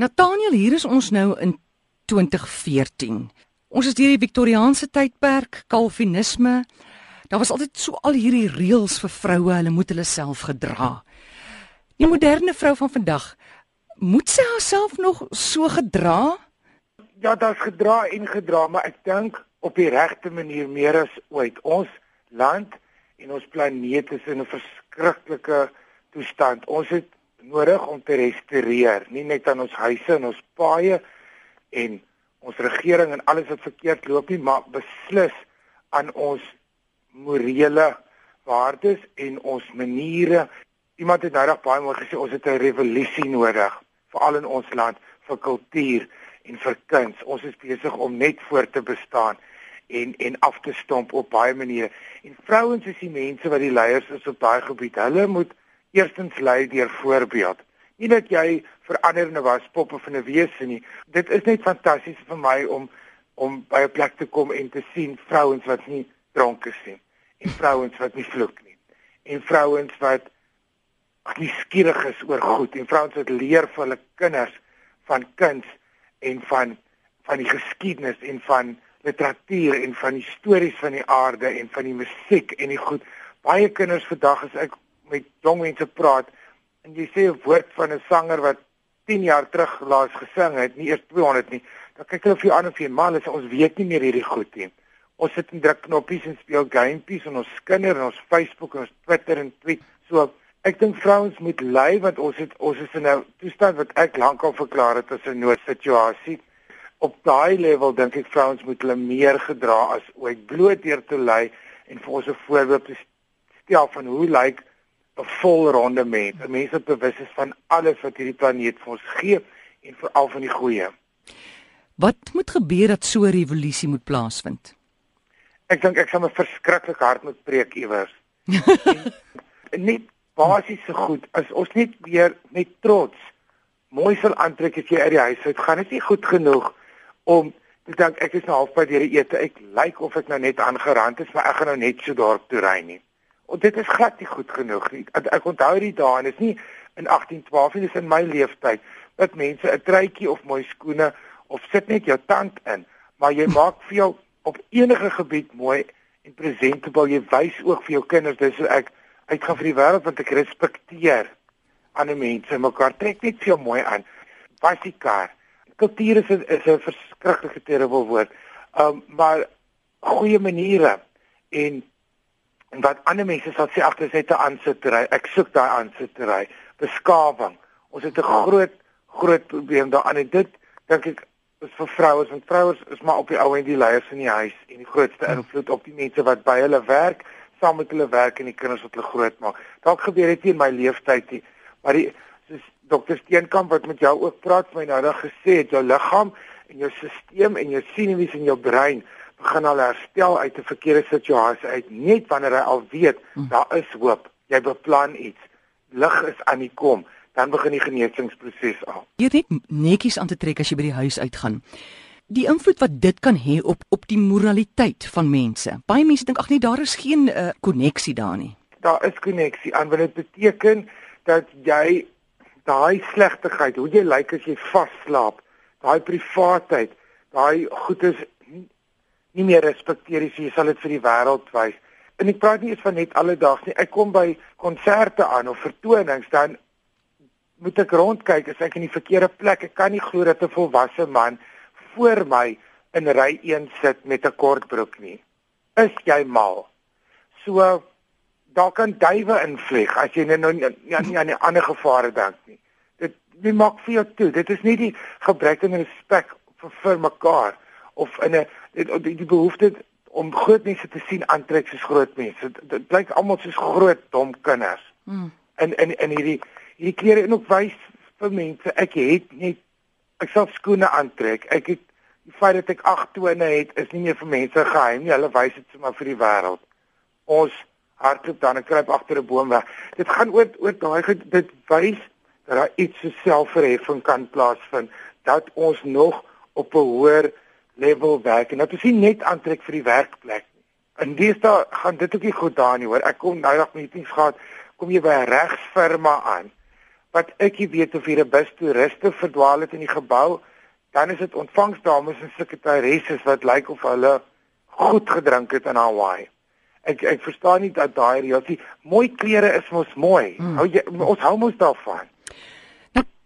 Nathaniel, hier is ons nou in 2014. Ons is deur die Victoriaanse tydperk, Calvinisme. Daar was altyd so al hierdie reëls vir vroue, hulle moet hulle self gedra. Die moderne vrou van vandag, moet sy haarself nog so gedra? Ja, dit's gedra en gedra, maar ek dink op die regte manier meer as ooit. Ons land en ons planeet is in 'n verskriklike toestand. Ons het nodig om te restoreer, nie net aan ons huise en ons paaie en ons regering en alles wat verkeerd loop nie, maar beslis aan ons morele waardes en ons maniere. Iemand het nou baie mooi gesê ons het 'n revolusie nodig, veral in ons land vir kultuur en vir kuns. Ons is besig om net voort te bestaan en en af te stomp op baie maniere. En vrouens is die mense wat die leiers is op daai gebied. Hulle moet eerstens lei deur voorbeeld. Nie dat jy veranderde was poppe van 'n wese nie. Dit is net fantasties vir my om om by 'n plek te kom en te sien vrouens wat nie dronk is nie en vrouens wat nie vloek nie en vrouens wat skieurig is oor goed en vrouens wat leer vir hulle kinders van kuns en van van die geskiedenis en van literatuur en van die stories van die aarde en van die musiek en die goed. Baie kinders vandag as ek met jong mense praat en jy sê 'n woord van 'n sanger wat 10 jaar terug laas gesing het, nie eers 200 nie, dan kyk hulle vir jou aan en vir jou man, ons weet nie meer hierdie goed nie. Ons sit en druk knoppies en speel gamepieces en ons skinder en ons Facebook en ons Twitter en tweet. So ek dink vrouens moet lei want ons het ons is in 'n toestand wat ek lankal verklaar het as 'n noodsituasie. Op daai level dink ek vrouens moet hulle meer gedra as ooit bloot deur te lei en vir ons 'n voorbeeld te stel van hoe lyk like 'n volronde mens, 'n mens wat bewus is van alles wat hierdie planeet vir ons gee en veral van die goeie. Wat moet gebeur dat so 'n revolusie moet plaasvind? Ek dink ek sal 'n verskriklik hard moet preek iewers. net basiese goed, as ons net weer net trots mooi sal aantrek as jy uit die huis uit gaan, is nie goed genoeg om te dink ek is nou halfpad deur die ete. Ek lyk like of ek nou net aangerand is, maar ek gaan nou net so dorp toe ry nie. En dit is glad nie goed genoeg nie. Ek, ek onthou die dae en dit is nie in 1812 nie, dis in my lewenstyd dat mense 'n truitjie of mooi skoene of sit net jou tand in, maar jy maak vir jou op enige gebied mooi en presentable. Jy wys ook vir jou kinders dis hoe ek uitgaan vir die wêreld want ek respekteer ander mense. Mekaar trek net vir jou mooi aan. Basiekaar. Kultuur is 'n is 'n verskriklike terrible woord. Um maar goeie maniere en En wat ander mense sal sê agter sy te aansittery. Ek soek daai aansittery. Beskawing. Ons het 'n groot groot probleem daaraan en dit dink ek is vir vroue, want vroue is maar op die ou en die leiers in die huis en die grootste hmm. invloed op die mense wat by hulle werk, saam met hulle werk en die kinders wat hulle grootmaak. Dalk gebeur dit nie in my lewenstyd nie, maar die soos dokter Steenkamp wat met jou ook praat, my nou dan gesê het jou liggaam en jou stelsel en jou sinewies en jou brein begin al herstel uit 'n verkeerde situasie uit net wanneer hy al weet hm. daar is hoop. Jy beplan iets. Lig is aan die kom, dan begin die genesingsproses al. Jy het netjies aan te trek as jy by die huis uitgaan. Die invloed wat dit kan hê op op die moraliteit van mense. Baie mense dink ag nee, daar is geen koneksie uh, daar nie. Daar is koneksie aan wat dit beteken dat jy daai slegtigheid, hoe jy lyk as jy vasslaap, daai privaatheid, daai goedes nie meer respekteer nie, so jy sal dit vir die wêreld wys. En ek praat nie eens van net alledaags nie. Ek kom by konserte aan of vertonings dan moet ek rondkyk as ek in die verkeerde plek. Ek kan nie glo dat 'n volwasse man voor my in ry 1 sit met 'n kort broek nie. Is jy mal? So daar kan duwe invlieg as jy nou nie aan die ander gevare dink nie. Dit wie maak vir jou toe? Dit is nie die gebrek aan respek vir, vir mekaar of in 'n die, die, die behoefte om groot mense te sien aantrek soos groot mense. Dit blyk almal soos groot dom kinders. Mm. In in in hierdie hierdie klere en ook wys vir mense ek het net ek self skoene aantrek. Ek het die feit dat ek agt tone het is nie meer vir mense geheim nie. Hulle wys dit sommer vir die wêreld. Ons hardloop dan en kruip agter 'n boom weg. Dit gaan oor oor daai dit wys dat daar iets so selfverheffing kan plaasvind dat ons nog op 'n hoër level werk en dat ons nie net aantrek vir die werkplek nie. In deesdae gaan dit ook nie goed daar nie hoor. Ek kom nou nog meetings gehad, kom jy by 'n regsfirma aan wat ek nie weet of hier 'n bus toeriste verdwaal het in die gebou, dan is dit ontvangsdames en sekretaresses wat lyk of hulle goed gedrink het in Hawaii. Ek ek verstaan nie dat daai reëls nie. Mooi klere is mos mooi. Hmm. Hou jy ons hou mos daarvan.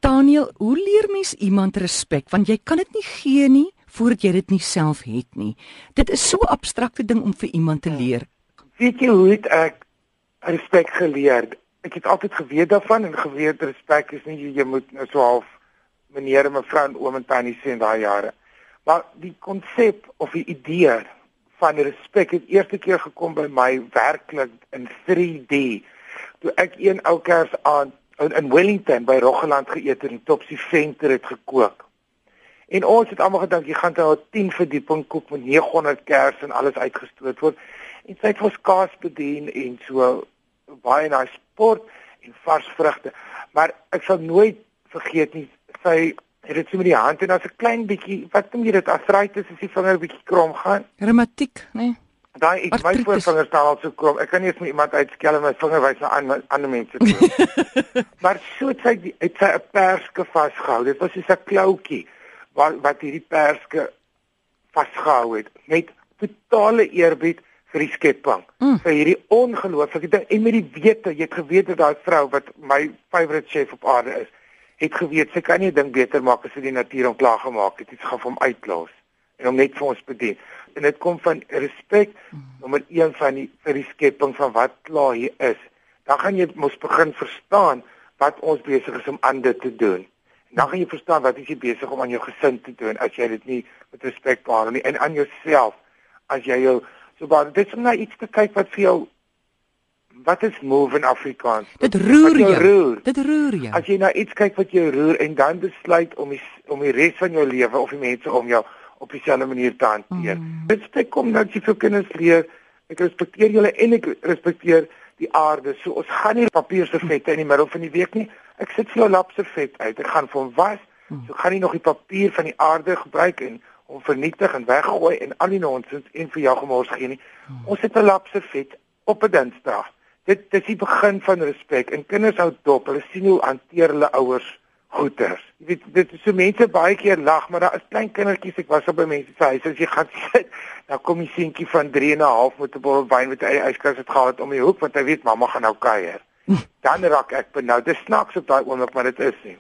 Daniel, hoe leer mens iemand respek? Want jy kan dit nie gee nie voordat jy dit nie self het nie. Dit is so 'n abstrakte ding om vir iemand te leer. Weet jy hoe het ek respek geleer? Ek het altyd geweet daarvan en geweet respek is nie jy moet nou so half meneer en mevrou en oom en tannie sê in daai jare. Maar die konsep of die idee van respek het eerste keer gekom by my werklik in 3D. Toe ek een ou kers aan in, in Wellington by Roggeland geëet en Topsy Venter het gekook. En ons het almal gedink jy gaan nou 'n 10 verdieping kook met 900 kers en alles uitgestoot word. En sy het ons kaas bedien en so baie nice sport en vars vrugte. Maar ek sal nooit vergeet nie sy het dit so met die hand en daar's 'n klein bietjie wat noem jy dit arthritis as die vinger bietjie krom gaan. Reumatiek, né? Nee. Daai ek my voorvinger staan al so krom. Ek kan nie eens met iemand uitskel en my vinger wys na ander ander mense toe. maar so het sy het sy 'n perske vasgehou. Dit was soos 'n kloutjie wat wat hierdie perske vasgehou het met totale eerbied vir die skepping. Mm. Vir hierdie ongelooflike ding en met die wete, jy het geweet dat daai vrou wat my favourite chef op aarde is, het geweet sy kan nie 'n ding beter maak as sy die natuur onklaar gemaak het. Dit gaan hom uitlos en hom net vir ons bedien en dit kom van respek nommer 1 van die vir die skepping van wat klaar hier is. Dan gaan jy mos begin verstaan wat ons besig is om ander te doen. Dan gaan jy verstaan wat jy besig om aan jou gesin te doen as jy dit nie met respek behandel nie en aan jouself as jy jou so baie dit is net iets te kyk wat vir jou wat is move in Afrikaans? Dit roer jou. Roer. Dit roer jou. As jy na iets kyk wat jou roer en dan besluit om die, om die res van jou lewe of die mense om jou op dieselfde manier te hanteer. Mm. Dit sê kom dat jy vir kinders leer ek respekteer julle en ek respekteer die aarde. So ons gaan nie papier se vette in die middel van die week nie. Ek sit vir jou lapse vet uit. Ek gaan vir hom was. So gaan nie nog die papier van die aarde gebruik en hom vernietig en weggooi en al die nonsens en vir jou gemors gee nie. Ons het 'n lapse vet op 'n Dinsdag. Dit dis die begin van respek. En kinders hou dop. Hulle sien hoe hanteer hulle ouers goeters. Jy weet dit is so mense baie keer lag, maar daar is klein kindertjies, ek was op by mense se huis as jy gaan sit, dan kom die seentjie van 3 en 'n half met 'n bottel wyn met 'n yskas het gehad om die hoek want hy weet mamma gaan nou kuier. Dan raak ek benou. Dis snaaks op daai oomblik, maar dit is nie.